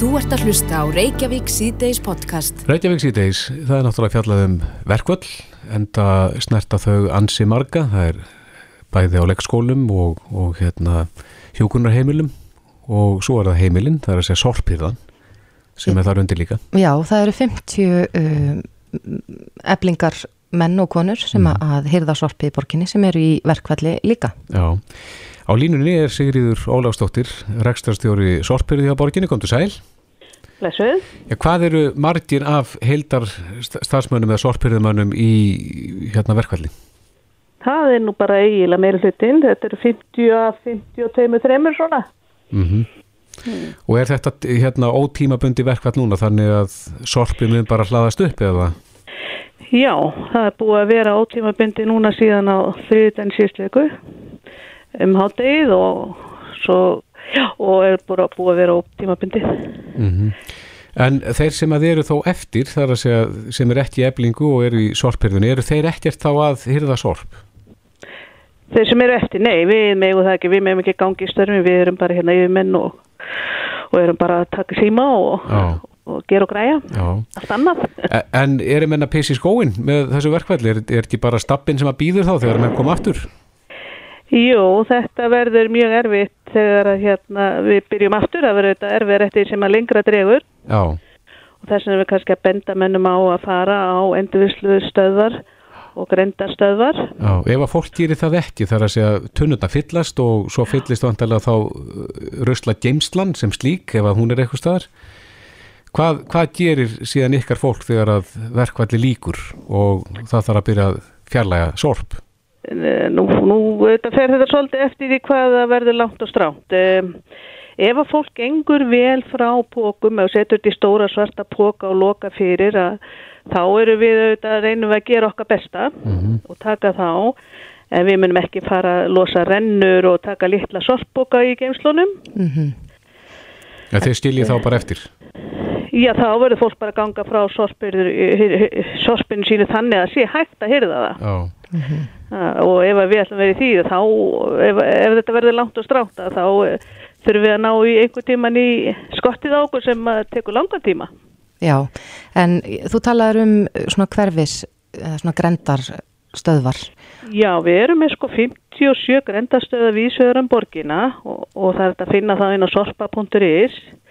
Þú ert að hlusta á Reykjavík síðdeis podcast. Reykjavík síðdeis, það er náttúrulega fjallað um verkvöld, enda snerta þau ansi marga, það er bæði á leikskólum og, og hérna, hjókunarheimilum og svo er það heimilin, það er að segja sorpirðan sem er þar undir líka. Já, það eru 50 um, eblingar menn og konur sem Mm. að hyrða sorpið í borginni sem eru í verkvalli líka. Já, á línunni er Sigriður Óláfsdóttir, rekstarstjóri sorpirði á borginni, kom til sæl. Blessuð. Já, hvað eru margir af heildar starfsmönnum eða sorpirðumönnum í hérna verkvalli? Það er nú bara eiginlega meira hlutin. Þetta eru 50 að 52 þreymur svona. Mm Og er þetta hérna ótímabundi verkvall núna þannig að sorpið mun bara hlaðast upp eða? Já, það er búið að vera ótímabindi núna síðan á þriðdæn síðsleiku um háttegið og svo, og er bara búið að vera ótímabindi. Mm En þeir sem að eru þó eftir, þar að segja sem er ekki eblingu og eru í sorpirðunni, eru þeir ekkert þá að hyrða sorp? Þeir sem eru eftir, nei, við megum það ekki, við megum ekki gangi í störfum, við erum bara hérna yfir menn og, og erum bara að taka síma og, Já, og gera og græja, já. allt annað. E- En eru menn að pissi skóin með þessu verkvalli? Er, er ekki bara stappin sem að býður þá þegar menn koma aftur? Jú, þetta verður mjög erfitt þegar að, hérna, við byrjum aftur, það verður þetta erfið eftir sem að lengra dregur Já, og þess vegna er við kannski að benda mennum á að fara á endurvislu stöðvar og grendastöðvar. já. Ef að fólk gerir það ekki þar að segja tunnurna fyllast og svo fyllist vantarlega þá uh, rusla geimslan sem slík ef að hún er eitthvað staðar. Hvað, hvað gerir síðan ykkar fólk þegar að verkvalli líkur og það þarf að byrja að fjarlæga sorp? Nú, nú þetta fer þetta svolítið eftir því hvað það verður langt og stránt. Um, ef að fólk gengur vel frá pókum og setur þetta í stóra svarta póka og loka fyrir að þá eru við auðvitað reynum að gera okkar besta og taka þá en við munum ekki fara að losa rennur og taka litla sorpbóka í geimslunum. Mm Ja, þeir skiljið þá bara eftir. Já, þá verður fólk bara að ganga frá sorpinu sínu þannig að sé hægt að hyrða það. Já, Ah, og ef við ætlum að vera í því þá, ef, ef þetta verður langt og strátt að þá eh, þurfum við að ná í einhver tíman í skottið á okkur sem tekur langan tíma. Já, en þú talaður um svona hverfis, eða svona grendar stöðvar. Já, við erum með sko 57 grendastöða vísöður um borgina og, og það er að finna það inn á sorpa.is og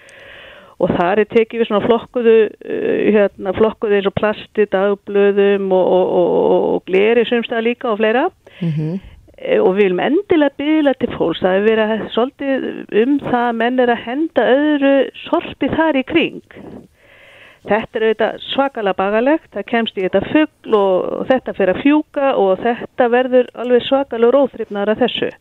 þar er tekið við svona flokkuðu, uh, hérna, flokkuðu eins og plasti, dagblöðum og, og, og, og gleri sumstæða líka og fleira. Mm Eh, og við viljum endilega byggla til fólks. Það er verið að svolítið um það að menn er að henda öðru sorpi þar í kring. Þetta er auðvitað svakalega bagalegt. Það kemst í þetta fuggl og, og þetta fyrir að fjúka og þetta verður alveg svakalega róþrifnar af þessu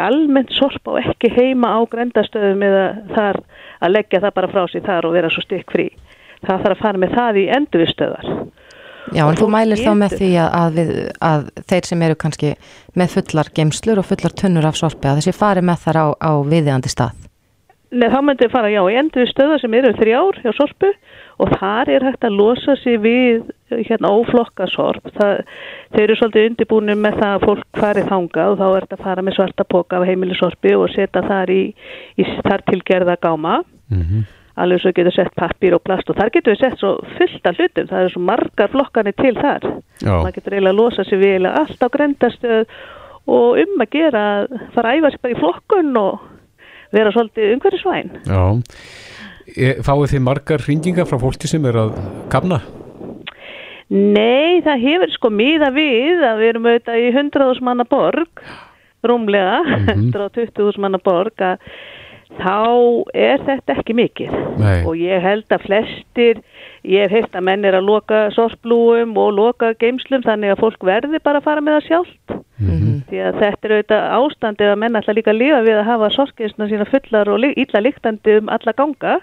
almennt sorp á ekki heima á grendastöðum eða þar að leggja það bara frá sér þar og vera svo stykk frí það þarf að fara með það í endurvistöðar Já, en Og þú mælir þá með því að, að, við, að þeir sem eru kannski með fullar geimslur og fullar tunnur af sorpi að þessi fari með þar á, á viðiðandi stað. Nei, þá myndi fara, já, í endur stöða sem eru þrjár hjá sorpu og þar er hægt að losa sig við hérna óflokka sorp. Það, þeir eru svolítið undirbúinir með það að fólk farið þangað og þá er þetta að fara með svarta póka af heimilisorpi og setja þar í, í þar tilgerða gáma. mm Alveg svo getur sett pappír og plast og þar getur við sett svo fullt af hlutum. Það eru svo margar flokkanir til þar. maður getur eiginlega að losa sig við eiginlega allt á grendastöð og um að gera fara að æfa sig bara í flokkun og vera svolítið umhverfisvæn. já. E, fáið þið margar hringingar frá fólki sem er að kamna? Nei, það hefur sko miða við að við erum auðvitað í 100.000 manna borg, rúmlega, Mhm. 120.000 manna borg, að þá er þetta ekki mikið. Nei. Og ég held að flestir, ég hef heilt að menn er að loka sorplúum og loka geimslum þannig að fólk verði bara að fara með það sjálft. Mm Því að þetta er auðvitað ástandið að menn ætla líka að lifa við að hafa sorggeisna sína fullar og illa líktandi um alla ganga.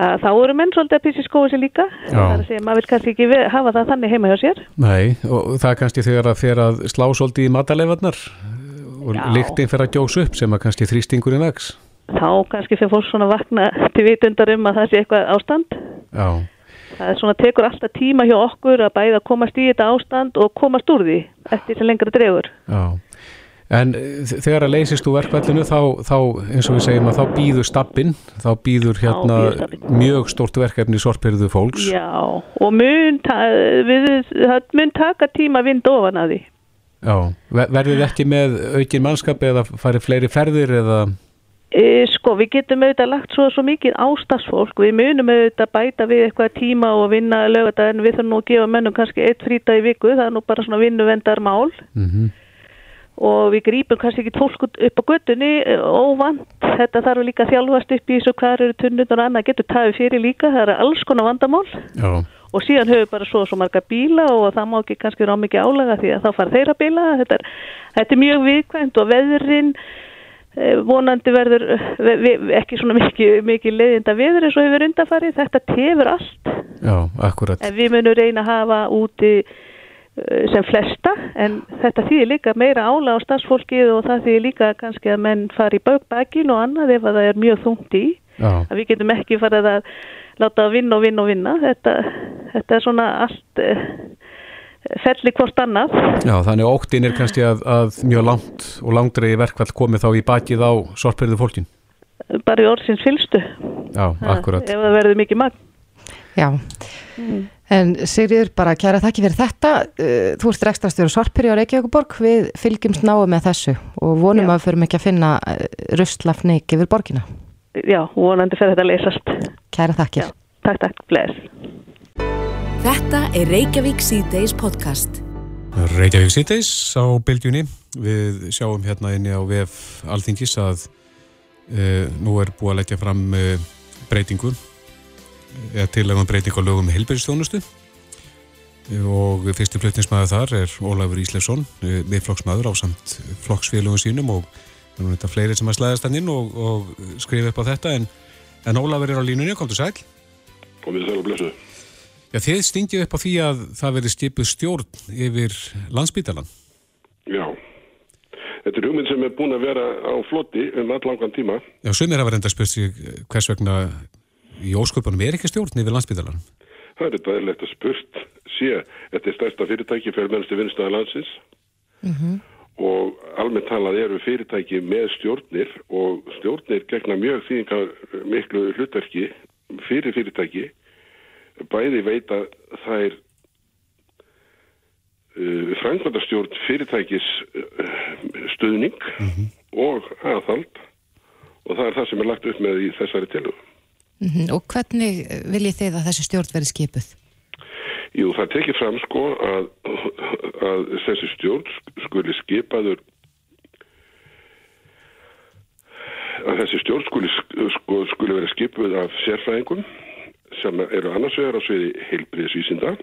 Að þá eru menn svolítið að pissi skóið sér líka. Að segja, maður vil kannski ekki hafa það þannig heima hjá sér. Nei, og það kannski þegar að fer að slá svolítið í mataleifarnar og Já. lyktin fer að gjós upp sem að kannski þrýstingurinn vex. Þá kannski fyrir fólk svona að vakna til vitundar um að það sé eitthvað ástand. Já, Það er svona tekur alltaf tíma hjá okkur að bæða komast í þetta ástand og komast úr því eftir sem lengra dregur. já. En eh, þegar að leysist úr verkvallinu þá, þá eins og við segjum að þá býður stappin, þá býður hérna stabbinn. mjög stórt verkefni sorpirðu fólks. Já, og mun, ta við, mun taka tíma að vinda ofan að því. Já, ver- verðið ekki með aukin mannskap eða farið fleiri ferðir eða, E, sko, við getum auðvitað lagt svo, svo mikið ástafsfólk, við munum auðvitað bæta við eitthvað tíma og vinna lögata en við þurfum nú að gefa mönnum kannski eitt frítag í viku, það er nú bara svona vinnuvendar mál mm og við grípum kannski ekki fólk upp á göttunni e, óvand, þetta þarf líka að þjálfast upp í þessu hvað eru tunnut og annað. Getur tafið fyrir líka, það eru alls konar vandamál. Já, og síðan höfum við bara svo og svo marga bíla og það má ekki kannski vera á mikið álega því að þá fara þeirra bíla þetta er, þetta er mjög viðkvæmt og veðurinn eh, vonandi verður eh, ekki svona mikið, mikið leiðinda veður eins og hefur undarfarið, þetta tefur allt. Já, akkurat. en við munum reyna að hafa úti eh, sem flesta en þetta þýðir líka meira ála á starfsfólkið og það þýðir líka kannski að menn fari í bögbækin og annað ef að það er mjög þungt í. Já, að við getum ekki farið að láta að vinna og vinna og vinna. Þetta, þetta er svona allt uh, felli hvort annað. Já, þannig óttin er kannski að, að mjög langt og langdrei verkvall komið þá í bakið á sorpirðu fólkin. bara í orðsins fylstu Já, akkurat. ef það verður mikið magn. Já, en Sigriður bara kæra þakki fyrir þetta. Uh, þú ert rekstrastjóru Sorpiri á Reykjavíkuborg við fylgjumst náu með þessu og vonum Já. að við förum ekki að finna russlafnik yfir borgina já, vonandi fer þetta að leysast Kæra þakkir Já. takk, takk, bless Þetta er Reykjavík C-Days podcast. Reykjavík síðdeis á bylgjunni. Við sjáum hérna inni á VF Alþingis að uh, nú er búið að leggja fram uh, breytingu eða tilægum breyting á lögum heilbyrðistjónustu og fyrsti flutningsmaður þar er Ólafur Íslefsson, uh, miðflokksmaður á samt flokksfélögum sínum og það er þetta fleiri sem að slæðast hann inn og, og skrifa upp á þetta en, en Ólafur er á línunni, komdu sæl. komið sæl og blessu. Já, þið stingið upp á því að það verði skipuð stjórn yfir landsbítalan. Já. Þetta er hugmynd sem er búin að vera á flotti um allangan tíma. Já, sumir hafa reynda spurt sig hvers vegna í ósköpunum er ekki stjórn yfir landsbítalan. Það er þetta eðlert að spurt sé, þetta er stærsta fyrirtæki fyrir mennstu vinnstæða landsins og almennt talað eru fyrirtæki með stjórnir og stjórnir gegna mjög þýðingar miklu hlutverki fyrir fyrirtæki bæði veita þær uh, frangvandastjórn fyrirtækis uh, stuðning og aðhald og það er það sem er lagt upp með í þessari tilhug. Mhm, Og hvernig viljið þið að þessi stjórn verði skipuð? Jú, það tekið fram sko að, að þessi stjórn skuli skipaður að þessi stjórn skuli, sko, skuli vera skipuð af sérfræðingum sem eru annars vegar á sviði heilbriðsvísinda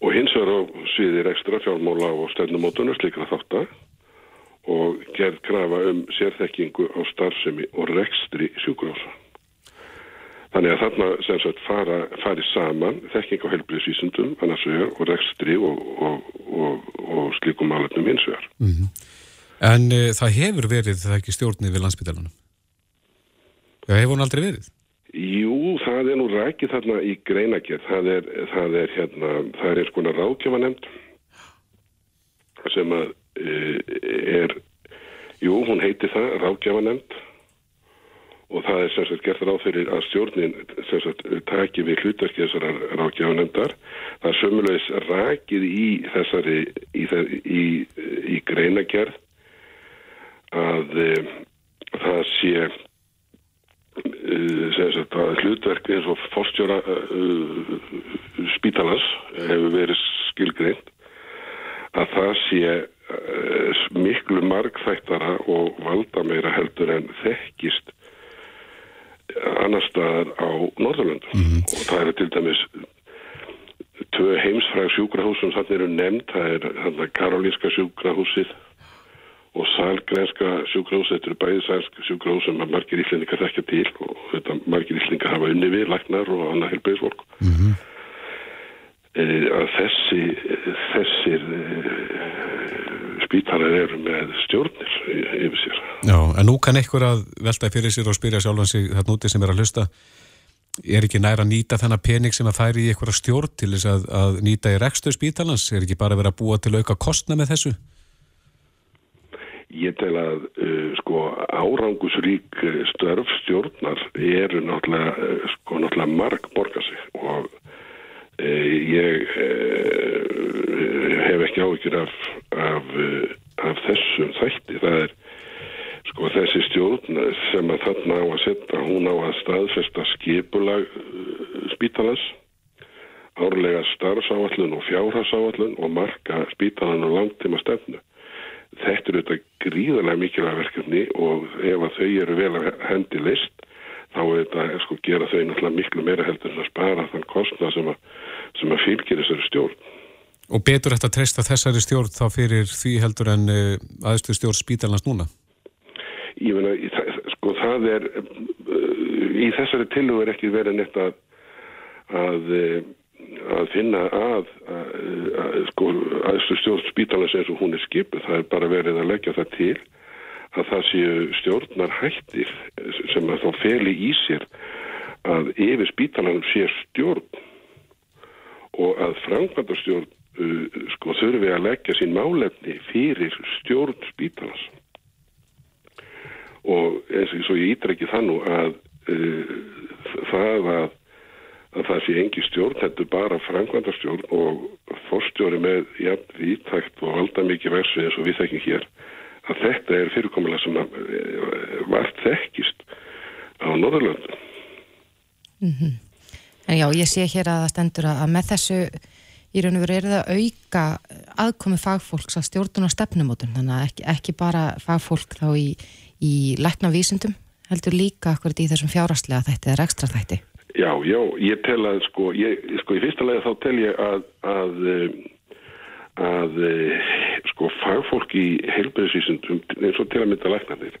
og hins vegar á sviði rekstra fjármóla og stefnumótunar slikra þáttar og gerð krafa um sérþekkingu á starfsemi og rekstri sjúkurása. Þannig að þarna sem sagt fara, fari saman þekking á helbriðsvísundum annars vegar og rekstri og, og, og, og slíkum málefnum hins vegar. En uh, það hefur verið það ekki stjórn yfir landsbítalanum. Já, hefur hún aldrei verið? Jú, það er nú rækið þarna í greinagerð. Það er, það er hérna, það er eins konar ráðgjafanemnd sem að e, er, jú, hún heiti það, ráðgjafanemnd og það er sagt gert ráð fyrir að stjórnin sagt taki við hlutverki þessar ráðgjafanemndar. Það er sömulegis rækið í þessari, í, í, í greinagerð að e, það sé uh, sem sagt að hlutverk eins og fórstjóra uh, spítalans hefur verið skilgreint að það sé miklu margþættara og valda meira heldur en þekkist annar staðar á Norðurlöndum og það eru til dæmis tvö heimsfræg sjúkrahús sem þannig eru nefnd, það er þarna Karolínska sjúkrahúsið og Salgrenska sjúkrahús, þetta eru bæði sælsk sjúkrahús sem margir íslendingar þekkja til og þetta margir íslendingar hafa unni við, læknar og annað helbæðisvolk. Mm -hmm. Að þessi, þessir spítalar eru með stjórnir yfir sér. Já, en nú kann einhver að velta fyrir sér og spyrja sjálfan sig þarna úti sem er að hlusta er ekki nær að nýta þennan pening sem að færi í einhverja stjórn til þess að, að nýta í rekstu spítalans? Er ekki bara vera að búa til auka kostna með þessu? Ég tel að uh, sko árangusrík störf stjórnar eru náttúrulega, uh, sko, náttúrulega marg borga sig og uh, ég hef ekki áhyggjur af, af, af þessum þætti. Það er sko þessi stjórn sem að þarna á að setja, hún á að staðfesta skipulag spítalans árlega starfsáallun og fjárhásáallun og marka spítalan og langtíma stefnu. Þetta eru þetta gríðarlega mikilvæg verkefni og ef að þau eru vel að hendi list þá er þetta sko gera þau náttúrulega miklu meira heldur en að spara þann kostna sem að, sem að fylgir þessari stjórn. Og betur þetta að treysta þessari stjórn þá fyrir því heldur en uh, aðstu stjórn spítalans núna? Ég meina, sko það er, uh, í þessari tilhug er ekki verið neitt að, að að finna að, að, sko aðstu stjórn spítalans eins og hún er skipuð, það er bara verið að leggja það til að það séu stjórnar hættir sem að þá feli í sér að yfir spítalanum sé stjórn og að framkvæmdarstjórn uh, sko þurfi að leggja sín málefni fyrir stjórn spítalans og eins og ég ítrekki það nú að uh, það að að það sé engi stjórn, þetta er bara frangvandarstjórn og fórstjóri með jafn vítækt og valda mikið versu eins og við þekkjum hér að þetta er fyrirkomulega sem eh, var þekkist á Norðurlöndu. Mm -hmm. En já, ég sé hér að það stendur að með þessu í raun og veru er það að auka aðkomi fagfólks að stjórnuna stefnumótum, þannig að ekki, ekki bara fagfólk þá í, í lækna vísundum, heldur líka akkurat í þessum fjárastlega þætti eða ekstra þætti. Já, já, ég tel að sko, ég, sko í fyrsta lega þá tel ég að að, eh, að eh, sko fagfólk í heilbæðisvísundum eins og til að mynda læknarnir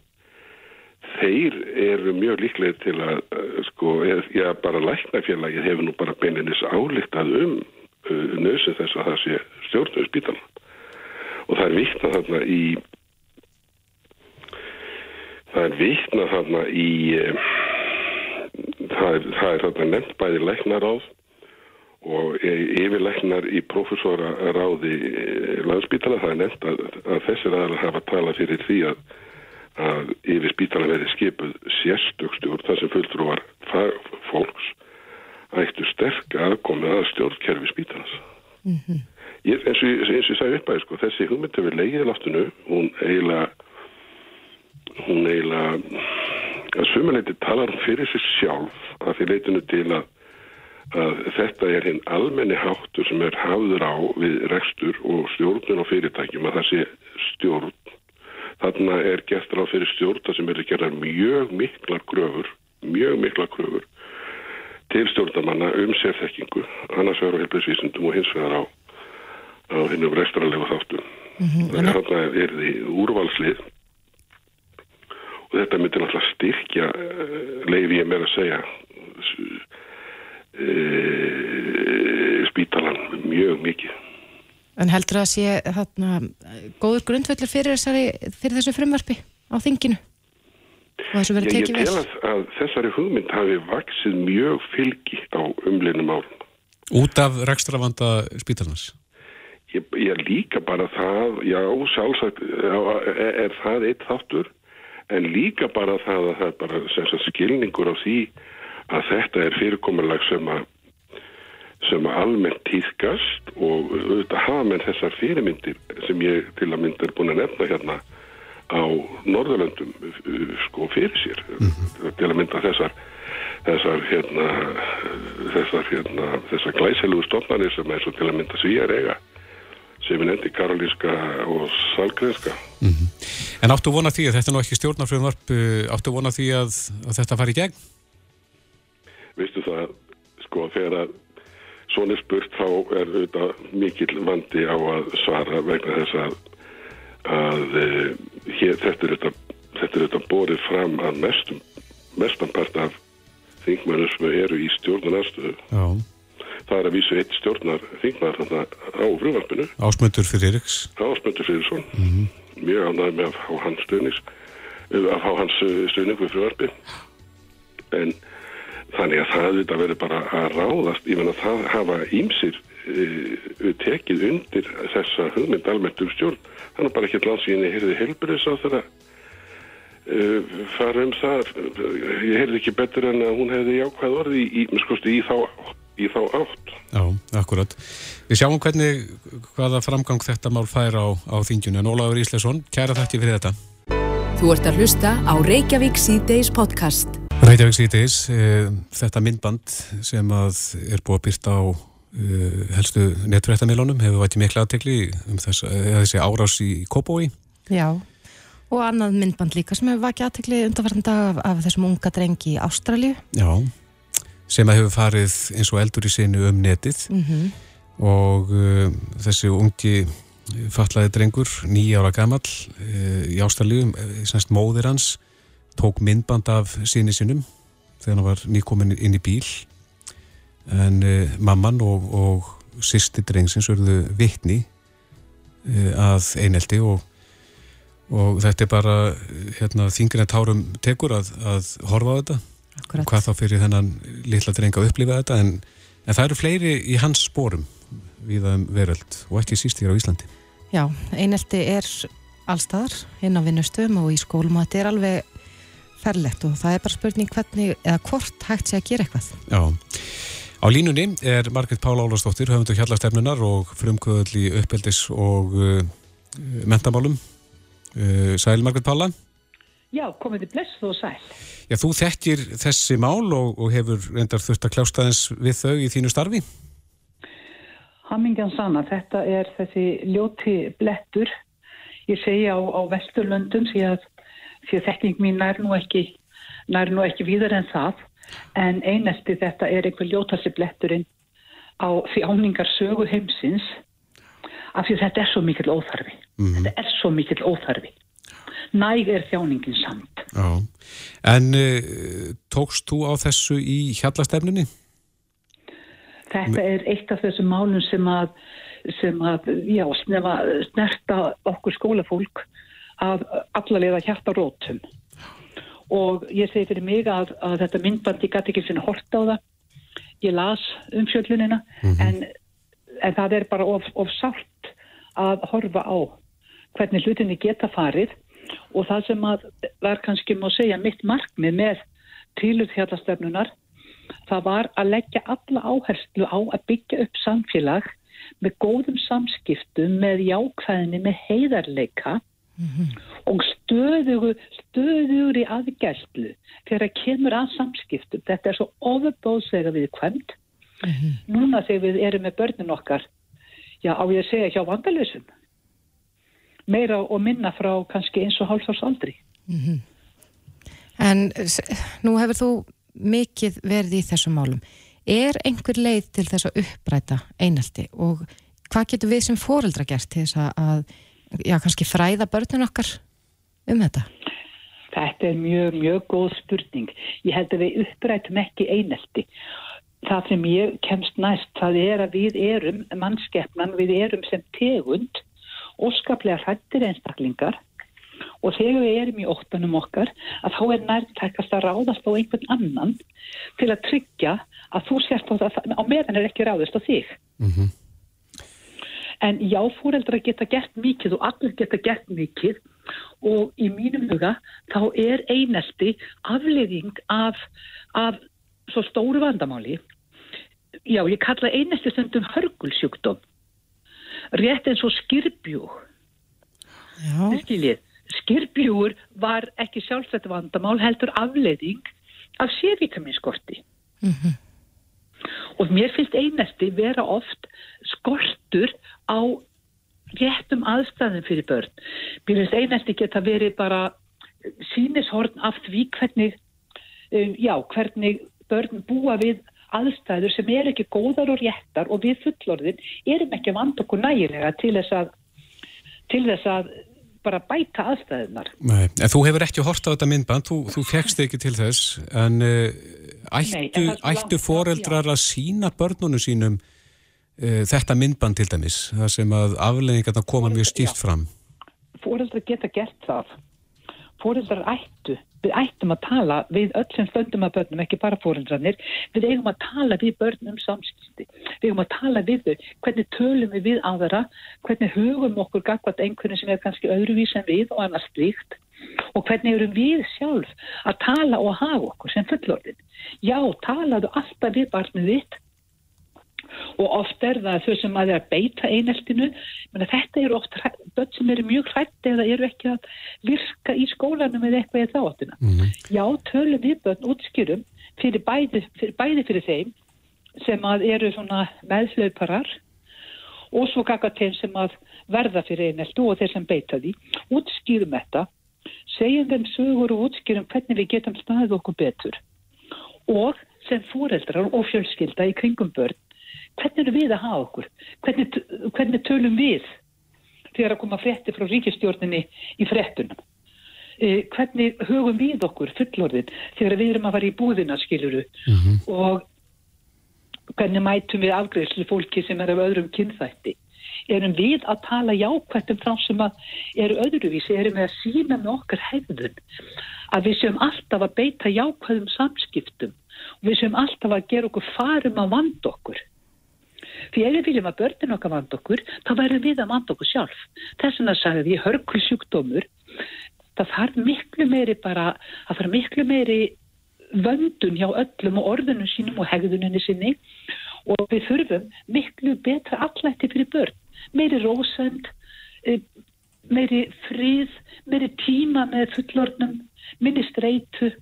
þeir eru mjög líklega til að eh, sko, já bara læknafélagi hefur nú bara beininnis álíktað um uh, nöðsum þess að það sé stjórnum spítan og það er vittnað þarna í það er vittnað þarna í uh, það er, það er þarna nefnt bæði læknaráð og yfirleiknar í profesoraráði eh, landspítala. Það er nefnt að, að þessir aðalega hafa talað fyrir því að, að yfir spítala verði skipuð sérstökstjórn þar sem fulltrúar fólks ættu sterk aðkomið að stjórnkerfi spítalans mm -hmm. ég, eins og ég sagði upp að sko, þessi hugmyndi við leiðið láttinu hún eiginlega hún eiginlega að sumuleiti talar fyrir sig sjálf að því leitinu til að, að þetta er hinn almenni háttur sem er hafður á við rekstur og stjórnun og fyrirtækjum að það sé stjórn þarna er gert ráð fyrir stjórna sem er að gera mjög mikla gröfur mjög mikla gröfur til stjórnamanna um sérþekkingu annars vegar á helbriðsvísundum og hins vegar á, á hinnum rekstralegu þáttum mm -hmm. þannig að þarna er því úrvalslið og þetta myndir náttúrulega styrkja eh, leiði ég með að segja eh, spítalan mjög mikið En heldur það að sé þarna, góður grundvöldur fyrir, fyrir þessu frumvarfi á þinginu? Og þessu verið tekið vel? Ég tel að, að þessari hugmynd hafi vaksið mjög fylgi á umlinum árum. Út af rekstravanda spítalans? Ég, ég líka bara það, já, sjálfsagt er, er það eitt þáttur en líka bara það að það er bara sagt, skilningur á því að þetta er fyrirkomulag sem að sem almennt týðkast og auðvitað hafa með þessar fyrirmyndir sem ég til að mynda er búin að nefna hérna á Norðurlöndum sko fyrir sér mm -hmm. til að mynda þessar þessar hérna þessar hérna þessar glæselu stofnarnir sem er svo til að mynda svíjar eiga sem er nefndi karolíska og salgreðska mm -hmm. En áttu vona því að þetta er nú ekki stjórnarfröðunvarp uh, áttu vona því að, að þetta fari í gegn? Veistu það sko þegar að svona spurt þá er auðvitað mikill vandi á að svara vegna þess að, að e, hér, þetta er þetta borðið fram að mestum mestanpart af þingmennum sem eru í stjórnarnarstöðu Já. Það er að vísu eitt stjórnar þingmar á frumvarpinu. Ásmöndur fyrir Eriks Ásmöndur fyrir svon mm -hmm. mjög ánæg með að fá hans stöðnis að fá hans stöðning við frumvarpi en þannig að það þetta verður bara að ráðast. Ég menna það hafa ímsir uh, tekið undir þessa hugmynd almennt um stjórn. Þannig bara ekki landsvíðinni heyrði helbriðs á þeirra uh, fara um það ég heyrði ekki betur en að hún hefði jákvæð orði í, í, skoðstu, í, þá, í þá átt. Já, akkurat. Við sjáum hvernig hvaða framgang þetta mál fær á, á þingjunu en Ólafur Íslesson, kæra þakki fyrir þetta. Þú ert að hlusta á Reykjavík C-Days podcast. Reykjavík síðdeis, e, þetta myndband sem að er búið að byrta á e, helstu netfrættamilunum hefur vætið mikla aðtekli um þess, e, þessi árás í Kópói. Já, og annað myndband líka sem hefur vakið aðtekli undanvartanda af, af þessum unga drengi í Ástralju. Já, sem að hefur farið eins og eldur í sinu um netið Mm og e, þessi ungi fatlaði drengur, nýja ára gamall e, í Ástralju, semst móðir hans, tók myndband af síni sinum þegar hann var nýkomin inn í bíl. En e, mamman og, og sýsti drengsins urðu vitni e, að einelti og, og þetta er bara hérna, þingin að tárum tekur að, að horfa á þetta. Akkurat. hvað þá fyrir þennan litla dreng að upplifa þetta en, en það eru fleiri í hans spórum viða um veröld og ekki síst hér á Íslandi. Já, einelti er allstaðar inn á vinnustöðum og í skólum og þetta er alveg ferlegt og það er bara spurning hvernig eða hvort hægt sé að gera eitthvað. Já. Á línunni er Margrit Pála Ólafsdóttir, höfundu hjallastefnunar og frumkvöðl í uppeldis og uh, mentamálum. Uh, sæl Margrit Pála. Já, komið þið blessuð og sæl. Já, þú þekkir þessi mál og, og hefur reyndar þurft að kljásta þess við þau í þínu starfi. Hammingjan sanna, þetta er þessi ljóti blettur. Ég segja á, á Vesturlöndum því að, því að þekking mín nær nú ekki, nær nú ekki víðar en það. En einesti þetta er einhver ljótasi bletturinn á þjáningar sögu heimsins af því þetta er svo mikill óþarfi. Þetta er svo mikill óþarfi. Næg er þjáningin samt. Já. En uh, tókst þú á þessu í hjallastefnunni? Þetta er eitt af þessum málum sem að, sem að já, snefa, snerta okkur skólafólk að allalega hjarta rótum. Og ég segi fyrir mig að, að þetta myndbandi gæti ekki sinna hort á það. Ég las umfjöllunina en, en það er bara of, of sátt að horfa á hvernig hlutinni geta farið og það sem að var kannski má segja mitt markmið með tíluðhjallastefnunar það var að leggja alla áherslu á að byggja upp samfélag með góðum samskiptum, með jákvæðinni, með heiðarleika og stöðugu, stöðugur í aðgæslu þegar kemur að samskiptum. Þetta er svo ofubóðslega viðkvæmt. Núna þegar við erum með börnin okkar, já á ég að segja hjá vandalösum, meira og minna frá kannski eins og hálfsárs aldri. En s- nú hefur þú mikið verið í þessum málum. Er einhver leið til þess að uppræta einelti og hvað getur við sem fóreldra gert til þess að já, kannski fræða börnun okkar um þetta? Þetta er mjög, mjög góð spurning. Ég held að við upprætum ekki einelti. Það sem ég kemst næst, það er að við erum mannskeppnan, við erum sem tegund, óskaplega hrættir einstaklingar og þegar við erum í óttanum okkar að þá er nærtækast að ráðast á einhvern annan til að tryggja að þú sért á það, á meðan er ekki ráðist á þig. En já, fóreldra geta gert mikið og allir geta gert mikið og í mínum huga þá er einelti afleiðing af, af svo stóru vandamáli. Já, ég kalla einelti stundum hörgulsjúkdóm. Rétt eins og skirbjúg. Já. Þið skiljið, skirbjúgur var ekki sjálfsett vandamál heldur afleiðing af sévítaminskorti. Og mér finnst einelti vera oft skortur á réttum aðstæðum fyrir börn. Mér finnst einelti geta verið bara sínishorn af því hvernig, um, já, hvernig börn búa við aðstæður sem er ekki góðar og réttar og við fullorðin erum ekki að vanda okkur nægilega til þess að, til þess að bara bæta aðstæðunar. Nei, en þú hefur ekki hort á þetta myndband, þú, þú fegst ekki til þess, en uh, ættu, Nei, en ættu foreldrar að sína börnunum sínum uh, þetta myndband til dæmis, það sem að afleðingarna koma mjög Já. fram. Fóreldrar geta gert það. Fóreldrar ættu við ættum að tala við öll sem stöndum að börnum, ekki bara fóreldrarnir, við eigum að tala við börnum samskipti, við eigum að tala við þau, hvernig tölum við við aðra, hvernig hugum okkur gagvat einhvern sem er kannski öðruvís en við og annars slíkt? Og hvernig erum við sjálf að tala og hafa okkur sem fullorðin. Já, talaðu alltaf við barnið þitt og oft er það þau sem að er að beita eineltinu. Menn þetta eru oft börn sem eru mjög hrætti eða eru ekki að virka í skólanum eða eitthvað eða þáttina mm já, tölum við börn útskjörum fyrir bæði, fyrir bæði fyrir þeim sem að eru svona meðslauparar og svo kakatein sem að verða fyrir eineltu og þeir sem beita því. Útskýrum þetta segjum þeim sögur og útskýrum hvernig við getum staðið okkur betur. Og sem fóreldrar og fjölskylda í kringum börn hvernig eru við að hafa okkur? Hvernig, hvernig tölum við þegar að koma frétti frá ríkistjórninni í fréttunum? Eh, hvernig hugum við okkur fullorðin þegar við erum að fara í búðina, skiluru? Mm -hmm. Og hvernig mætum við afgreðslu fólki sem er af öðrum kynþætti? Erum við að tala jákvættum frá sem að eru öðruvísi, erum við að sína með okkar hefðun að við séum alltaf að beita jákvæðum samskiptum og við séum alltaf að gera okkur farum að vanda okkur Því ef við viljum að börnin okkar vand okkur, þá verðum við að vand okkur sjálf. Þess vegna sagði ég hörkul sjúkdómur, það þarf miklu meiri bara, það þarf miklu meiri vöndun hjá öllum og orðunum sínum og hegðuninni sinni og við þurfum miklu betra allætti fyrir börn. Meiri rósend, e, meiri fríð, meiri tíma með fullornum, minni streitu.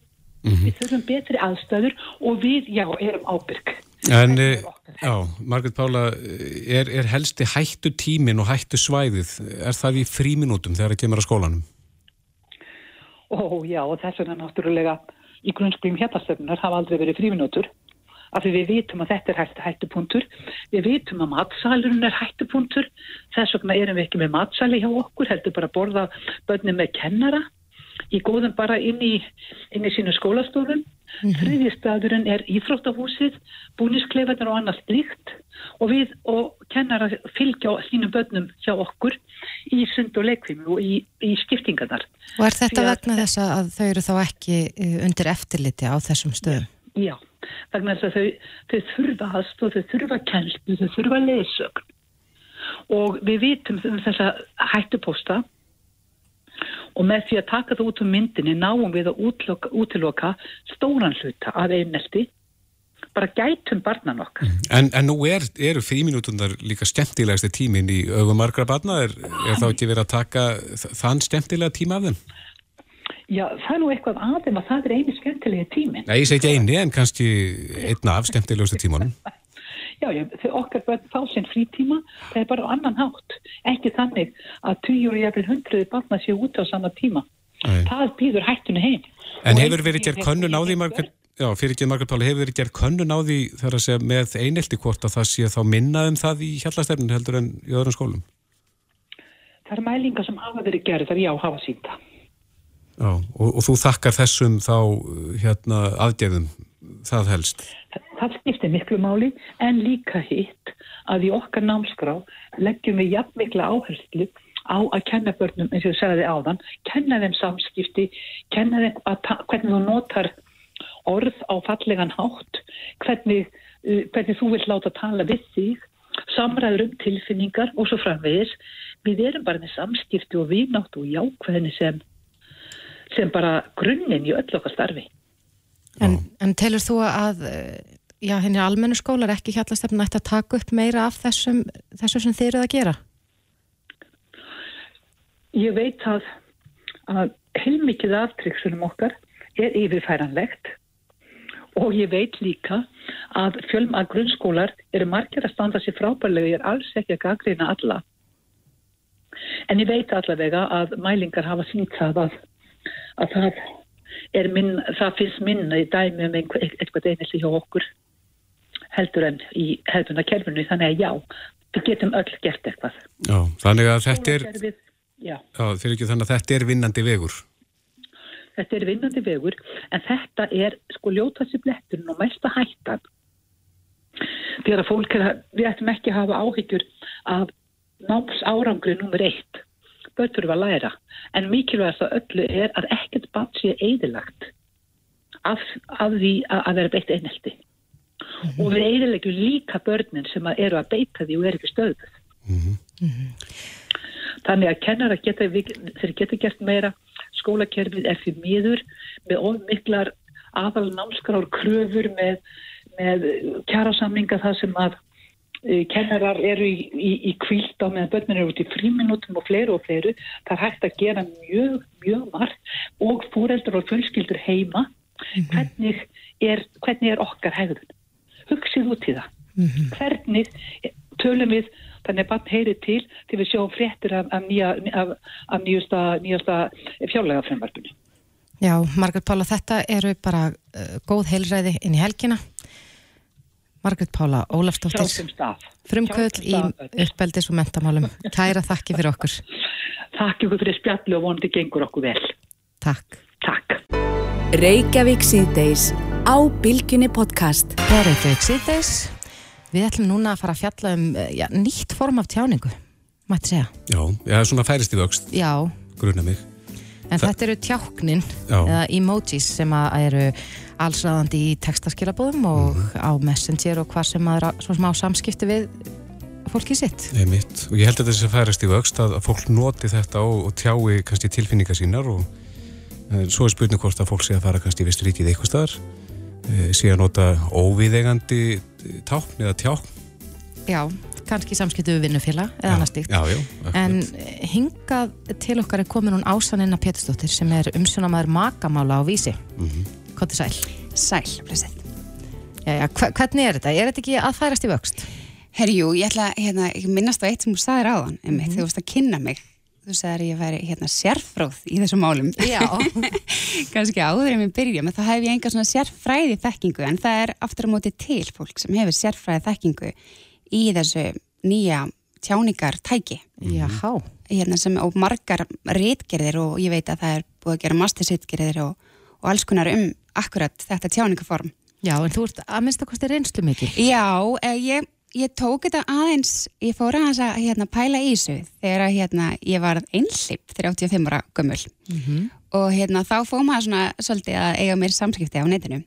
Mm -hmm. Við þurfum betri aðstæður og við, já, erum ábyrg. En, eh, já, Margrit Pála, er, er helsti hættu tímin og hættu svæðið, er það í fríminútum þegar það kemur á skólanum? Ó, já, og þess vegna náttúrulega í grunnskólum hértastöfnunar hafa aldrei verið fríminútur, af því við vitum að þetta er hættu, hættupunktur, við vitum að matsalurinn er hættupunktur, þess vegna erum við ekki með matsali hjá okkur, heldur bara að borða börnum með kennara, í góðum bara inn í, inn í sínu skólastofun Mm -hmm. Þriðji staðurinn er Íþróttahúsið, búniskleifarnir og annað slíkt og við og kennar að fylgja sínum börnum hjá okkur í sund og leikvimi og í, í skiptingarnar. Og er þetta vegna þess að þau eru þá ekki eh, undir eftirliti á þessum stöðum? Já, vegna þess að þau, þau þurfa aðstof, þau þurfa kennslu, þau þurfa lesögn og við vitum um þessa hættupósta og með því að taka það út um myndinni náum við að útloka, útiloka stóran hluta af einelti bara gætum barnan okkar mm. En, en nú er, eru fríminútundar líka skemmtilegasti tímin í augum margra barna er, er þá ekki verið að taka þann skemmtilega tíma af þeim? Já, það er nú eitthvað aðeim að það er eini skemmtilega tímin Nei, ég segi ekki eini en kannski einna af skemmtilegustu tímanum Já, þau okkar börn fá sinn frítíma, það er bara annan hátt. Ekki þannig að týjur og jæfnvel hundruði barna séu út á sama tíma. Nei. Það býður hættunni heim. En hefur verið gerð könnun á því, Margaret, já, fyrir ekki Margaret Páli, hefur verið gerð könnun á því þar að segja með einelti hvort að það sé þá minnað um það í hjallastefnin heldur en í öðrum skólum? Það er mælinga sem hafa verið gerð þar já hafa sínta. Já, og, og þú þakkar þessum þá hérna aðgerðum það helst? Það skiptir miklu máli en líka hitt að í okkar námskrá leggjum við jafn mikla áherslu á að kenna börnum, eins og ég segði áðan, kenna þeim samskipti, kenna þeim hvernig þú notar orð á fallegan hátt, hvernig, uh, hvernig þú vill láta tala við þig, samræður um tilfinningar og svo framvegis. Við erum bara með samskipti og viðnátt og jákvæðinni sem, sem bara grunninn í öll okkar starfi. En, en telur þú að já, henni almennu skólar ekki hjallastefna ætti að taka upp meira af þessum, þessum sem þeir eru að gera? Ég veit að, að heilmikið aftryksunum okkar er yfirfæranlegt og ég veit líka að fjölm að grunnskólar eru margir að standa sér frábærlega, ég er alls ekki að gaggrina alla. En ég veit allavega að mælingar hafa sínt það að, að það minn, það finnst minna í dæmi um eitthvað einhelti hjá okkur heldur en í hefðuna kerfinu þannig að já, við getum öll gert eitthvað. Já, þannig að þetta er við, já. Já, ekki, þannig að þetta er vinnandi vegur. Þetta er vinnandi vegur en þetta er sko ljótast í bletturinn og þegar að fólk er að við ættum ekki að hafa áhyggjur af náms árangri nummer eitt börn þurfa að læra. En mikilvægast að öllu er að ekkert barn sé eðilagt af, af því að, að vera beitt einhelti og við eðilegjum líka börnin sem að eru að beita því og eru ekki stöðuð þannig að kennara geta, þeir geta gert meira. Skólakerfið er fyrir miður með ofmiklar aðal námskráur kröfur með, með kjærasamlinga það sem að kennarar eru í, í, í kvíld á meðan börnir eru út í fríminútum og fleiru og fleiru. Það er hægt að gera mjög, mjög margt og fóreldur og fjölskyldur heima. Hvernig, er, hvernig er okkar hegðun? Hugsið út í það. Hvernig tölum við þannig að bann heyri til til við sjáum fréttir af, af, nýja, af, af nýjusta, nýjusta fjárlega fremvarpunni. Já, Margaret Pála, þetta eru bara uh, góð heilræði inn í helgina. Margaret Pála Ólafsdóttir, frumkvöld í uppeldis og mentamálum. Kæra þakki fyrir okkur. Takk ykkur fyrir spjallu og vonandi gengur okkur vel. Takk. Takk. Reykjavík síðdeis á Bilginni podcast. Það er Reykjavík síðdeis. Við ætlum núna að fara að fjalla um uh, já, nýtt form af tjáningu, mætti segja. Já, já, svona færist í vöxt, Já, gruna mig. en Þa- þetta eru tjáknin Já. eða emojis sem að eru allsræðandi í textaskilabóðum og á Messenger og hvað sem að svo sem á samskipti við fólkið sitt. Einmitt. Og ég held að þetta sé færast í vöxt að, að fólk noti þetta og, og tjái kannski tilfinningar sínar og e, svo er spurning hvort að fólk sé að fara kannski í vist ríkið eitthvað staðar, e, sé að nota óviðegandi eh, tákn eða tjákn. Já, kannski samskipti við vinnufélag eða Já, annað stíkt. Já, já. En hingað til okkar er komin hún Ásaninna Pétursdóttir sem er umsjónamaður makamála á vísi. Mm. -hmm. Koti sæl. Sæl, blessið. Jæja, hvernig er þetta? Er þetta ekki að færast í vöxt? Herri, jú, ég ætla hérna, ég minnast á eitt sem þú sagðir áðan, Mhm. þegar þú varst að kynna mig. Þú sagðir að ég væri hérna sérfróð í þessum málum. Já. Kannski áður en við byrjum, en þá hef ég enga svona sérfræði þekkingu, en það er aftur á móti til fólk sem hefur sérfræði þekkingu í þessu nýja tjáningar tæki. Jáhá. Hérna sem, og margar rítgerðir og ég veit að það er búið að gera mastersritgerðir og, og alls konar um akkurat þetta tjáningaform. Já, en þú ert að minnsta kosti reynslu mikil. Já, eh, ég, ég tók þetta aðeins, ég fór aðeins að hérna, pæla í þessu þegar að, hérna, ég var einhlipp 35 ára gömul og hérna, þá fóð maður svona svolítið að eiga mér samskipti á netinu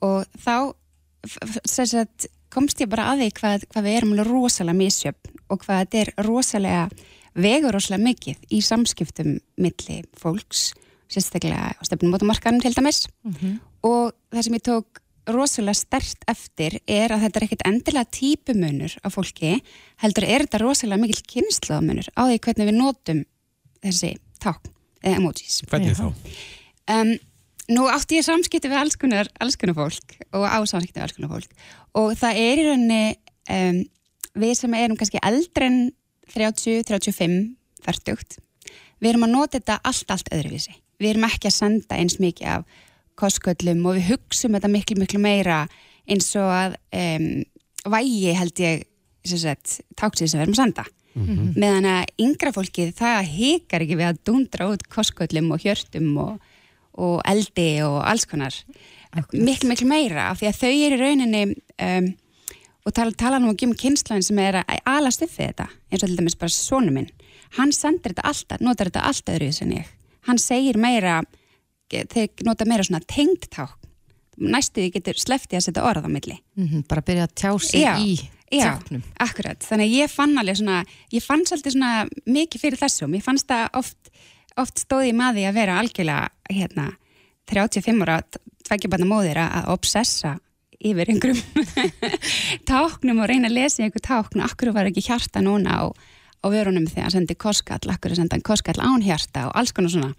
og þá sagt, komst ég bara að því hvað, hvað við erum rosalega misjöfn og hvað þetta er rosalega vegur rosalega mikið í samskiptum milli fólks, sérstaklega á stefnum mótumarkanum til dæmis og það sem ég tók rosalega stert eftir er að þetta er ekkert endilega típumunur af fólki, heldur er þetta rosalega mikil kynnslóðamunur á því hvernig við notum þessi tákn eða emojis. Hvernig þá? Um, nú átti ég samskipti við alls konar, alls konar fólk og á samskipti við alls konar fólk og það er í rauninni um, við sem erum kannski eldri en 30, 35, 40 við erum að nota þetta allt, allt öðruvísi. Við erum ekki að senda eins mikið af kostköllum og við hugsum þetta miklu, miklu meira eins og að um, vægi held ég sem sem við erum að senda. Meðan að yngra fólkið það hikar ekki við að dundra út kostköllum og hjörtum og, og eldi og alls konar. Miklu, miklu meira af því að þau eru í rauninni um, og tala, tala nú ekki um kynnslóðin sem er að alast upp við þetta eins og til dæmis bara sonu minn hann sendir þetta alltaf, notar þetta alltaf öðruvísi en ég hann segir meira þeir nota meira svona tengdták næstuði getur sleftið að setja orð á milli. Mm bara byrja að tjá sig Já, í Já, tjáknum. akkurat, þannig að ég fann alveg svona ég fann svolítið svona mikið fyrir þessu og mér fannst það oft, oft stóði maði að vera algjörlega hérna, 35 ára tveggjabarna móðir að obsessa yfir einhverjum táknum og reyna að lesa einhver tákn. Og akkur var ekki hjarta núna á, á vörunum þegar hann sendi koskall, akkur sendi hann koskall án hjarta og alls konar svona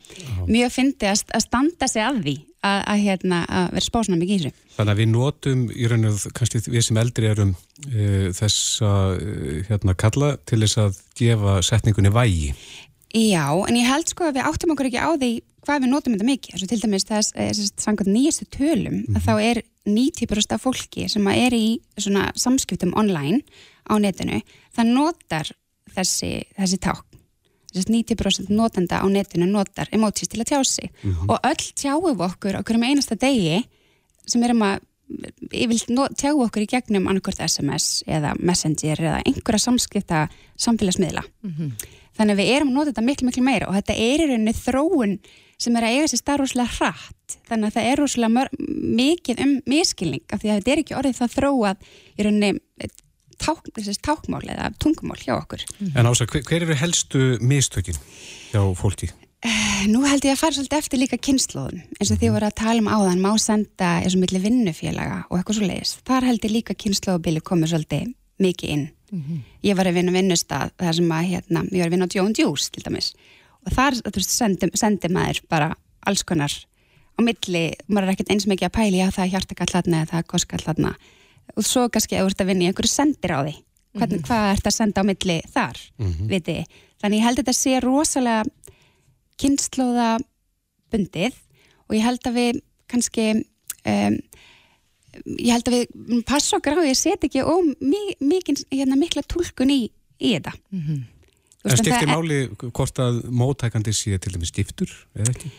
mjög fyndi að, að standa sig að því að, að, hérna, að vera spásna mikið í þessu Þannig að við notum í raun og kannski við sem eldri erum uh, þessa uh, hérna kalla til þess að gefa setningunni vægi. Já, en ég held sko að við áttum okkur ekki á því hvað við notum þetta mikið. Svo til dæmis þess, þess samkvæmt nýjastu tölum að þá er 90% af fólki sem að er í svona samskiptum online á netinu, það notar þessi, þessi ták. Þess 90% notenda á netinu notar emojis til að tjá sig. Og öll tjáum okkur okkur um einasta degi sem erum að tjáu okkur í gegnum annarkvort SMS eða Messenger eða einhverja samskipta samfélagsmiðla. Þannig þannig að við erum að nota þetta miklu miklu meira og þetta er í rauninni þróun sem er að eiga sér starf rosalega hratt þannig að það er rosalega mör, mikið um miskilning af því að þetta er ekki orðið það þróað í rauninni eh, ták, tákmál eða tungumál hjá okkur. En ása, hver, hver eru helstu mistökin hjá fólki? Nú held ég að fara svolítið eftir líka kynnslóðun eins og því að voru að tala um áðan má senda eins og milli vinnufélaga og eitthvað svo leiðis þar held ég líka kynnslóðubili komið svolítið mikið inn. Ég var að vinna vinnustad þar sem að hérna, ég var að vinna á Joan Juice til dæmis. Og þar sendi, sendi maður bara alls konar á milli, maður er ekkert eins mikið að pæli að það er hjartakall þarna eða það er og svo kannski að þú ert að vinna í einhverju sendir á því hvernig, hvað ert að senda á milli þar viti, þannig ég held að þetta sé rosalega kynnslóða bundið og ég held að við kannski um, ég held að við passa okkar á því að setja ekki ó, mikið, hérna, mikla tólkun í, í þetta. En Þú veist, skiptir það- máli hvort að móttækandi sé til dæmis stiftur, eða ekki?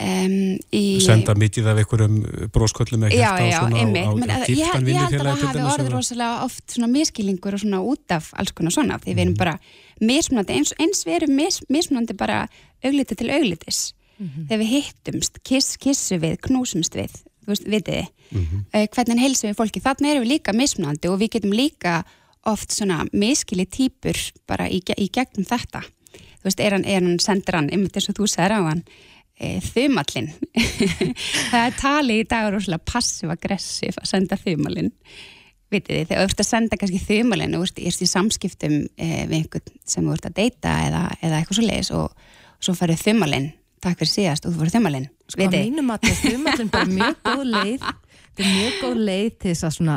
Um, í, Senda mikið af einhverjum brósköllum svona einmitt. á, á, Men, á ég, held að vinnufélagi það hafi orðið rosalega oft svona miskilningur og svona út af alls konar svona því við erum bara mismunandi. Eins, eins við erum mis, mismunandi bara augliti til auglitis. Þegar við hittumst, kiss, kissu við knúsumst við, þú veist, vitið þið? Uh, hvernig heilsum við fólki, þarna erum við líka mismunandi og við getum líka oft svona miskili típur bara í, í gegnum þetta. Þú veist, er hann, er hann sendir hann, einmitt eins og þú sagðir á hann e, þumallinn það er tali í dag rosalega passiv-aggressiv að senda þumallinn vitið þið, þegar þú ert að senda kannski þumallinn og ert í samskiptum e, við einhvern sem þú ert að deyta eða, eða eitthvað svo leiðis og svo farið þumallinn takk fyrir síðast og þú farið þumallinn Sko að mínum að er þumallin bara mjög góð leið þetta er mjög góð leið til þess að svona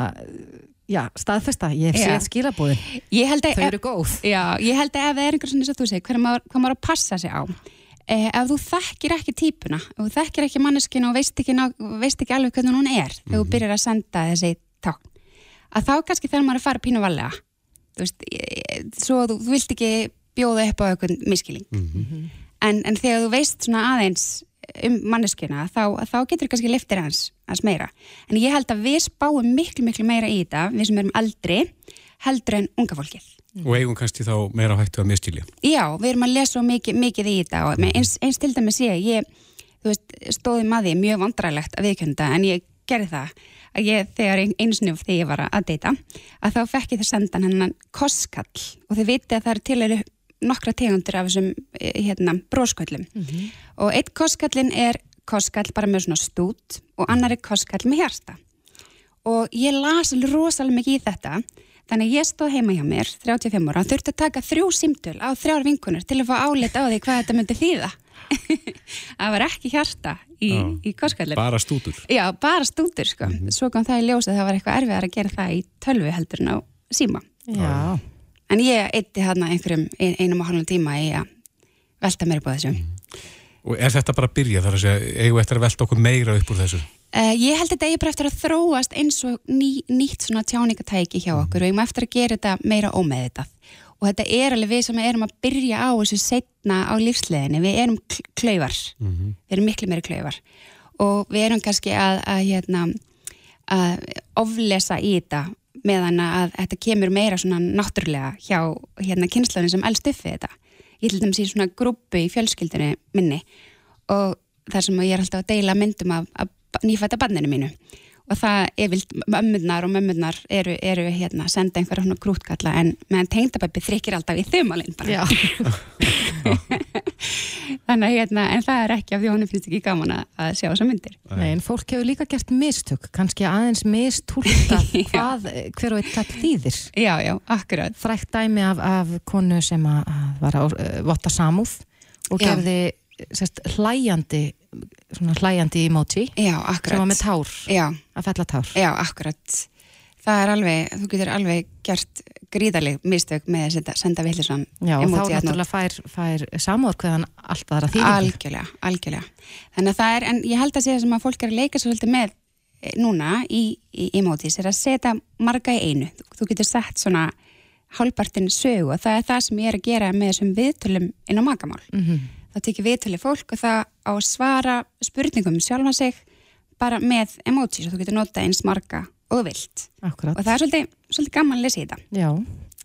já, staðfesta, ég hef séð að þau eru góð. Já, ég held að ef það er einhver svona eins og þú segir, hvað maður, að passa sig á ef þú þekkir ekki típuna ef þú þekkir ekki manneskinu og veist ekki, ná, veist ekki alveg hvernig hún er þegar þú byrjar að senda þessi tákn að þá kannski þegar maður að fara pínu valega þú veist, eh, svo þú, þú vilt ekki bjóða upp á eitthvað miskiling en, en þegar þú veist svona aðeins um manneskuna þá, þá getur kannski liftir hans, hans meira. En ég held að við spáum miklu miklu meira í þetta við sem erum aldri heldur en unga fólkið og eigum kannski þá meira á hættu að miskilja. Já, við erum að lesa svo mikið, mikið í þetta og eins, eins til dæmis ég, ég veist, stóði maður mjög vandræðilegt að viðkjönda en ég gerði það. Að ég þegar ein- einu sinni þegar ég var að deyta að þá fekk ég það sendan hennan kosskall og þið vitið að það er til eru nokkra tegundir af þessum eh, hérna, brósköllum og eitt kosskallin er kosskall bara með svona stút og annar er kosskall með hjarta. Og ég las rosalega mikið í þetta þannig að ég stóð heima hjá mér 35 ára, þurfti að taka þrjú símtöl á þrjár vinkunir til að fá álit á því hvað þetta myndi þýða. Það var ekki hjarta í, í kosskallin Bara stútur. já, bara stútur sko. Svo kom það í ljósið að það var eitthvað erfiðar að gera það í tölvu heldur en á síma. Já, en ég eitti hérna einhverjum ein, einum og hálfum tíma í að velta mér upp á þessu. Og er þetta bara að byrja þar að segja, eigum við eftir að velta okkur meira upp úr þessu? Uh, ég held þetta eigi bara eftir að þróast eins og ný, nýtt svona tjáningatæki hjá okkur. Og ég má eftir að gera þetta meira ómeðitað og þetta er alveg við sem erum að byrja á þessu setna á lífsleðinni, við erum kl- klaufar, við erum miklu meiri klaufar. Og við erum kannski að, að, hérna, að oflesa í þetta meðan að þetta kemur meira svona náttúrulega hjá hérna kynslaðin sem elst upp við þetta. Ég til dæmis í svona grúpu í fjölskyldinu minni. Og þar sem ég er alltaf að deila myndum af, af nýfætta banninu mínu og það er vilt mömmurnar og mömmurnar eru, eru hérna að senda einhverja svona krútkalla en meðan tengdabæpi þrykkir alltaf í þumalinn bara. já, Þannig að hérna, en það er ekki af því að honum finnst ekki gaman að, að sjá þessar myndir. Nei, en fólk hefur líka gert mistök kannski aðeins mistúlta hvað hver og eitt tall þýðir Já, já, akkurat. frækt dæmi af, af konu sem að, að var á uh, votta samúð og Já. gerði sérst, hlæjandi svona hlæjandi emoji Já, akkurat. sem var með tár, Já, að fella tár já, akkurat. Það er alveg, þú getur alveg gert gríðaleg mistök með að senda, senda villisam Já, og þá náttúrulega fær, fær samúð hverðan allt aðra þýðingu Algjörlega, algjörlega. Þannig að það er, en ég held að segja sem að fólk er að leika svo svolítið með eh, núna í, í emojis er að setja marga í einu. Þú, þú getur sett svona hálfpartin sögu og það er það sem ég er að gera með þessum viðtölum inn á makamál. Mhm. Það tekið viðtöli fólk og það á að svara spurningum um sjálfa sig bara með emojis og þú getur nota eins marga og vilt. Akkurat, Og það er svolítið, svolítið gaman að lesa í þetta. já,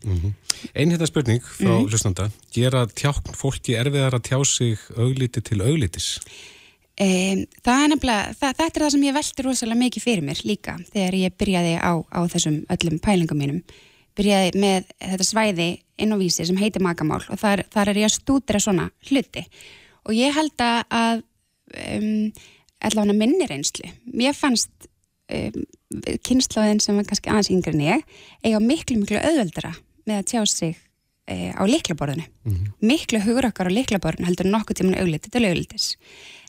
Mm -hmm. Einn hérna spurning frá mm -hmm. hlustanda, gera tjákn fólki erfiðar að tjá sig augliti til auglitis? Um, það er nefnilega, það, þetta er það sem ég veldi rosalega mikið fyrir mér líka þegar ég byrjaði á, á þessum öllum pælingum mínum byrjaði með þetta svæði inn á vísi sem heitir magamál og þar, þar er ég að stúdra svona hluti. Og ég held að um, allavega minni reynslu. Mér fannst um, kynnslóðin sem var kannski aðeins yngre en ég eiga miklu miklu auðveldara með að tjá sig e, á liklaborðinu mm -hmm. miklu hugur okkar á liklaborðinu heldur nokkuð tíman auðlitið til auðlitis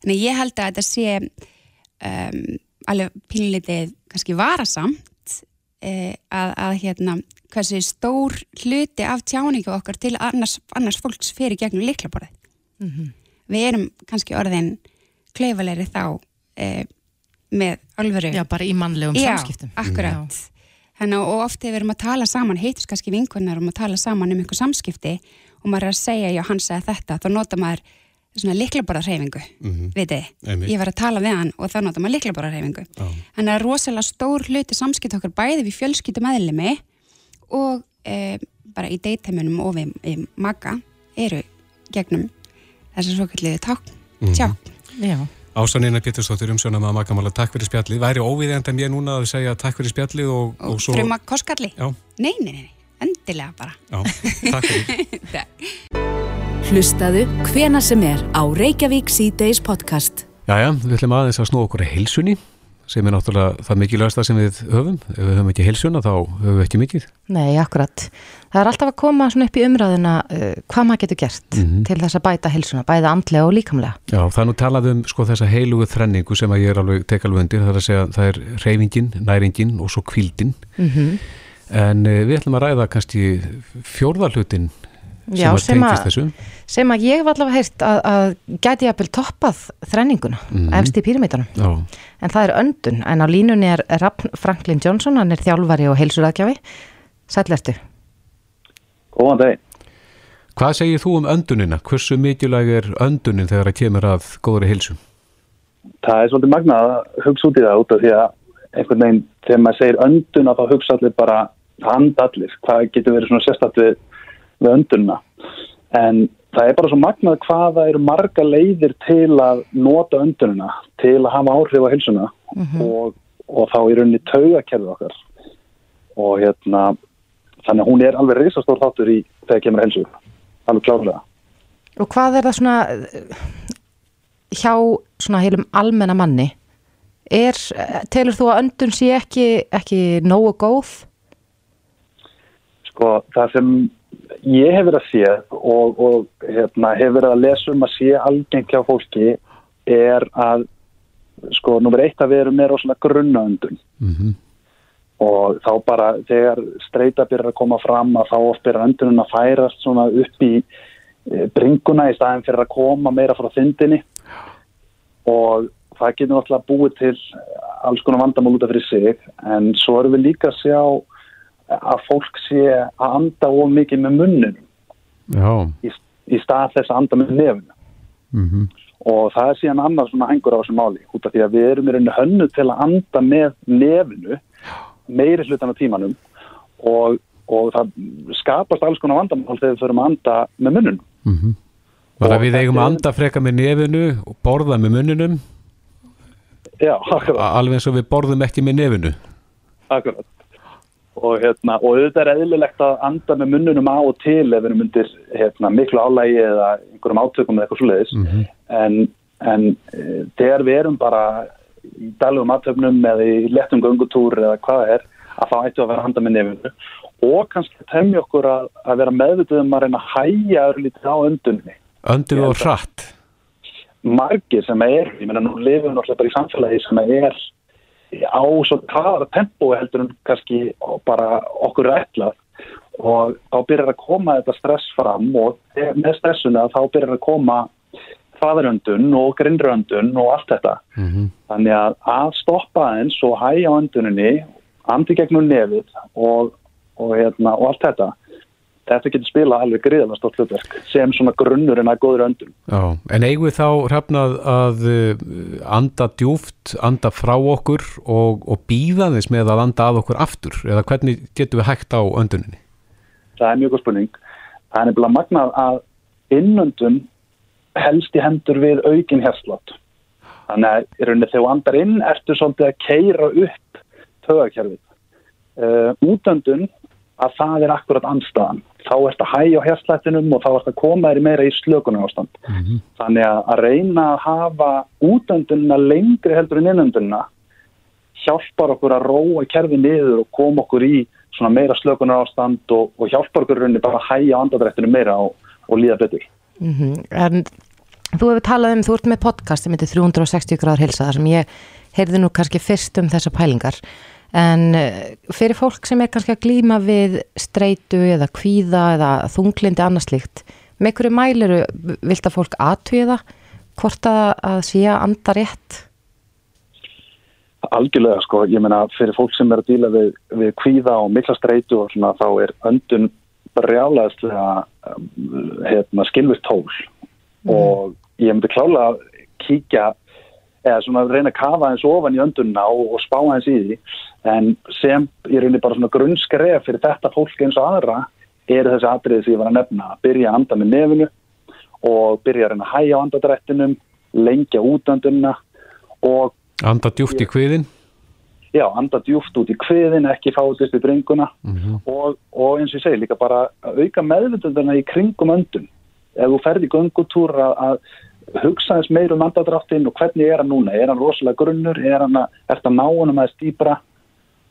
en ég held að þetta sé um, alveg pínlitið kannski varasamt e, að, að hérna hversu stór hluti af tjáningu okkar til annars, annars fólks fyrir gegnum liklaborðið mm -hmm. við erum kannski orðin kleifalegri þá e, með alvöru. Já, bara í mannlegum Já, samskiptum. akkurat. Þannig að ofte við erum að tala saman, heitus kannski vinkunnar um að tala saman um einhver samskipti og maður er að segja, já, hann segja þetta, þá nota maður svona liklaborðarhefingu, mm -hmm. veitir, ég var að tala við hann og þá nota maður liklaborðarhefingu. Þannig að rosalega stór hluti samskipt okkar bæði við fjölskyttum meðlemi og e, bara í deytheimunum og við, við maga eru gegnum þessar svo kalliði takk, tjá. Mm -hmm. Já. Ásanina Pétursdóttir um sjónum að makamála takk fyrir spjallið. Væri óviðjandi en ég núna að segja takk fyrir spjallið og, og, og svo... Fruma Korskalli? Já. Nei, nei, nei, endilega bara. Já, takk fyrir. Hlustaðu hvena sem er á Reykjavík C-Days podcast. Jæja, við ætlum aðeins að snú okkur að heilsunni sem er náttúrulega það mikilvægsta sem við höfum. Ef við höfum ekki heilsuna þá höfum við ekki mikið. Nei, akkurat. Það er alltaf að koma upp í umræðina uh, hvað maður getur gert mm -hmm. til þess að bæta heilsuna, bæða andlega og líkamlega. Já, það er nú talað um sko þessa heilugu þrenningu sem að ég er alveg tekalveg undir. Það er að segja það er reyfingin, næringin og svo kvildin. Mm -hmm. En uh, við ætlum að ræða kannski fjórðarlutin Já, sem, að, sem að ég var allavega heyrt að, að gæti jafnvel toppað þrenninguna, mm. efst í píramítanum en það er öndun, en á línunni er Raffn Franklin Johnson, hann er þjálfari og heilsuræðgjafi, sællertu Góðan dag Hvað segir þú um öndunina? Hversu mikilvæg er öndunin þegar það kemur að góðri heilsu? Það er svolítið magnað að hugsa út í það út af því að einhvern veginn, þegar maður segir öndun að þá hugsa allir bara handallir, hvað getur verið svona sérstaklega við öndunna en það er bara svo magnað hvaða eru marga leiðir til að nota öndununa til að hafa áhrif á hilsuna mm -hmm. og, og þá er henni taugakerfið okkar og hérna þannig að hún er alveg reysastór þáttur í þegar kemur hilsu, alveg klárlega Og hvað er það svona hjá svona heilum almenna manni er, telur þú að öndun sé ekki, ekki nógu góð? Sko það sem ég hef verið að sé og, og hérna, hef verið að lesa um að sé algengt hjá fólki er að sko, nummer eitt að við erum með rosalega grunnaundun mm -hmm. og þá bara þegar streyta byrjar að koma fram að þá oft byrjar öndunum að færast svona upp í e, bringuna í staðin fyrir að koma meira frá þindinni og það getur náttúrulega búið til alls konar vandamál út af fyrir sig en svo erum við líka að sjá að fólk sé að anda of mikið með munninum í, í stað þess að anda með nefnu mm -hmm. og það er síðan annars svona hengur á þessu máli út af því að við erum í rauninu hönnu til að anda með nefnu meiri hlutan á tímanum og, og það skapast alls konar vandamál þegar við förum að anda með munnunum mm -hmm. Bara við eigum að anda freka með nefnu og borða með munnunum Já, akkurat. Alveg eins og við borðum ekki með nefnu Akkurat og, hérna, og auðvitað er eðlilegt að anda með munnunum á og til ef við erum undir hérna, miklu álægi eða einhverjum átökum eða eitthvað sluðis mm -hmm. en, en e, þegar við erum bara í dælugum átöknum eða í lettum gungutúr eða hvað er að það ættu að vera að anda með nefnu og kannski temja okkur að, að vera meðvitið um að reyna að hæja örlítið á öndunni. Öndun og hratt. Margir sem er, ég menna nú lifum við náttúrulega bara í samfélagi sem er á svo hraðara tempói heldur en kannski bara okkur rætlað og þá byrjar að koma þetta stress fram og með stressuna þá byrjar að koma hraðaröndun og grinnröndun og allt þetta. Mm -hmm. Þannig að að stoppa eins og hægja önduninni, andi gegnum nefið og, og, hérna, og allt þetta þetta getur spila alveg gríðan stórt hlutverk sem svona grunnurinn að góður öndun. Já, en eigum við þá hrafnað að uh, anda djúft, anda frá okkur og, og býða þess með að anda að okkur aftur eða hvernig getur við hægt á önduninni? það er mjög góð spurning. Það er nefnilega magnað að innöndun helst í hendur við aukin hérslott. Þannig að í rauninni þegar þú andar inn ertu svolítið að keira upp tögakerfið. Uh, útöndun að það er akkurat anstæðan. Þá ert að hægja á hérslættinum og þá ert að koma þér meira í slökunar ástand. Þannig að, reyna að hafa útöndunna lengri heldur en innöndunna hjálpar okkur að róa kerfið niður og koma okkur í svona meira slökunar ástand og, og hjálpar okkur rauninni bara að hægja andadrættinu meira og, og líða betur. Mhm. En þú hefur talað um, þú ert með podcast sem heitir 360 gráður hilsa þar sem ég heyrði nú kannski fyrst um þessa pælingar en eh, fyrir fólk sem er kannski að glýma við streitu eða kvíða eða þunglindi annars slíkt með hverju mæliru vilt að fólk það hvort að, að sé að anda rétt? Algjörlega sko, ég meina fyrir fólk sem er að díla við, við kvíða og mikla streitu og svona þá er öndun brjálæðislega um, hérna, skilvirt tól. Og ég myndi klála að kíkja eða svona reyna að kafa eins ofan í öndunna og, og spá eins í því en sem ég reyni bara svona grunnskref fyrir þetta fólk eins og aðra eru þessi atriði sem ég var að nefna að byrja að anda með nefinu og byrja að reyna að hæja á andadrættinum lengja útöndunna og Anda djúft í kviðin já, anda djúft út í kviðin, ekki fáðist í bringuna og, og eins og ég segi líka bara auka meðvitunduna í kringum öndun. Ef þú ferð í göngutúr að, að hugsa þess meir um andadráttinn og hvernig er hann núna? Er hann rosalega grunnur? Er hann að, að ná hann að stýpra?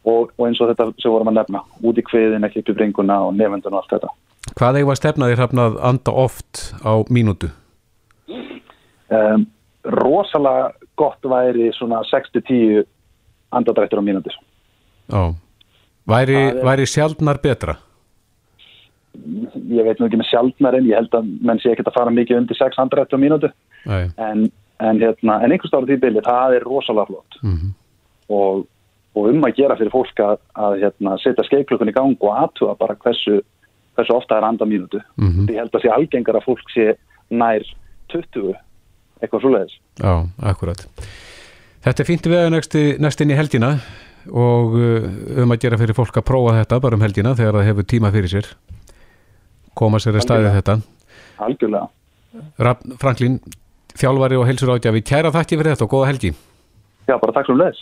Og, og eins og þetta sem vorum að nefna, út í kviðin, ekki upp í bringuna og nefndun og allt þetta. Hvað eigum að stefna þér hrafna að anda oft á mínútu? Um, rosalega gott væri svona 6-10 andadrættur á mínútur. Já. Væri, er- væri sjaldnar betra? Ég veit nú ekki með sjálfnar en ég held að menn sé ekkert að fara mikið undir 6 andadrættur á mínútur. Nei. en, en, hérna, en einhvers því byrju, það er rosalega flott Mhm. og, og um að gera fyrir fólk að, að hérna, setja skeiklukkun í gang og aðtuga bara hversu, hversu ofta er anda mínútu. Mhm. Ég held að sé algengar að fólk sé nær 20, eitthvað svoleiðis. Já, akkurat. Þetta er fínt við næst, næst inn í helgina og uh, um að gera fyrir fólk að prófa þetta bara um helgina þegar það hefur tíma fyrir sér. Koma sér að staðið þetta. Algjörlega. Rafn Franklín, þjálfari og heilsur átjafi, kæra þakki fyrir þetta og góða helgi. Já, bara takk sem leðis.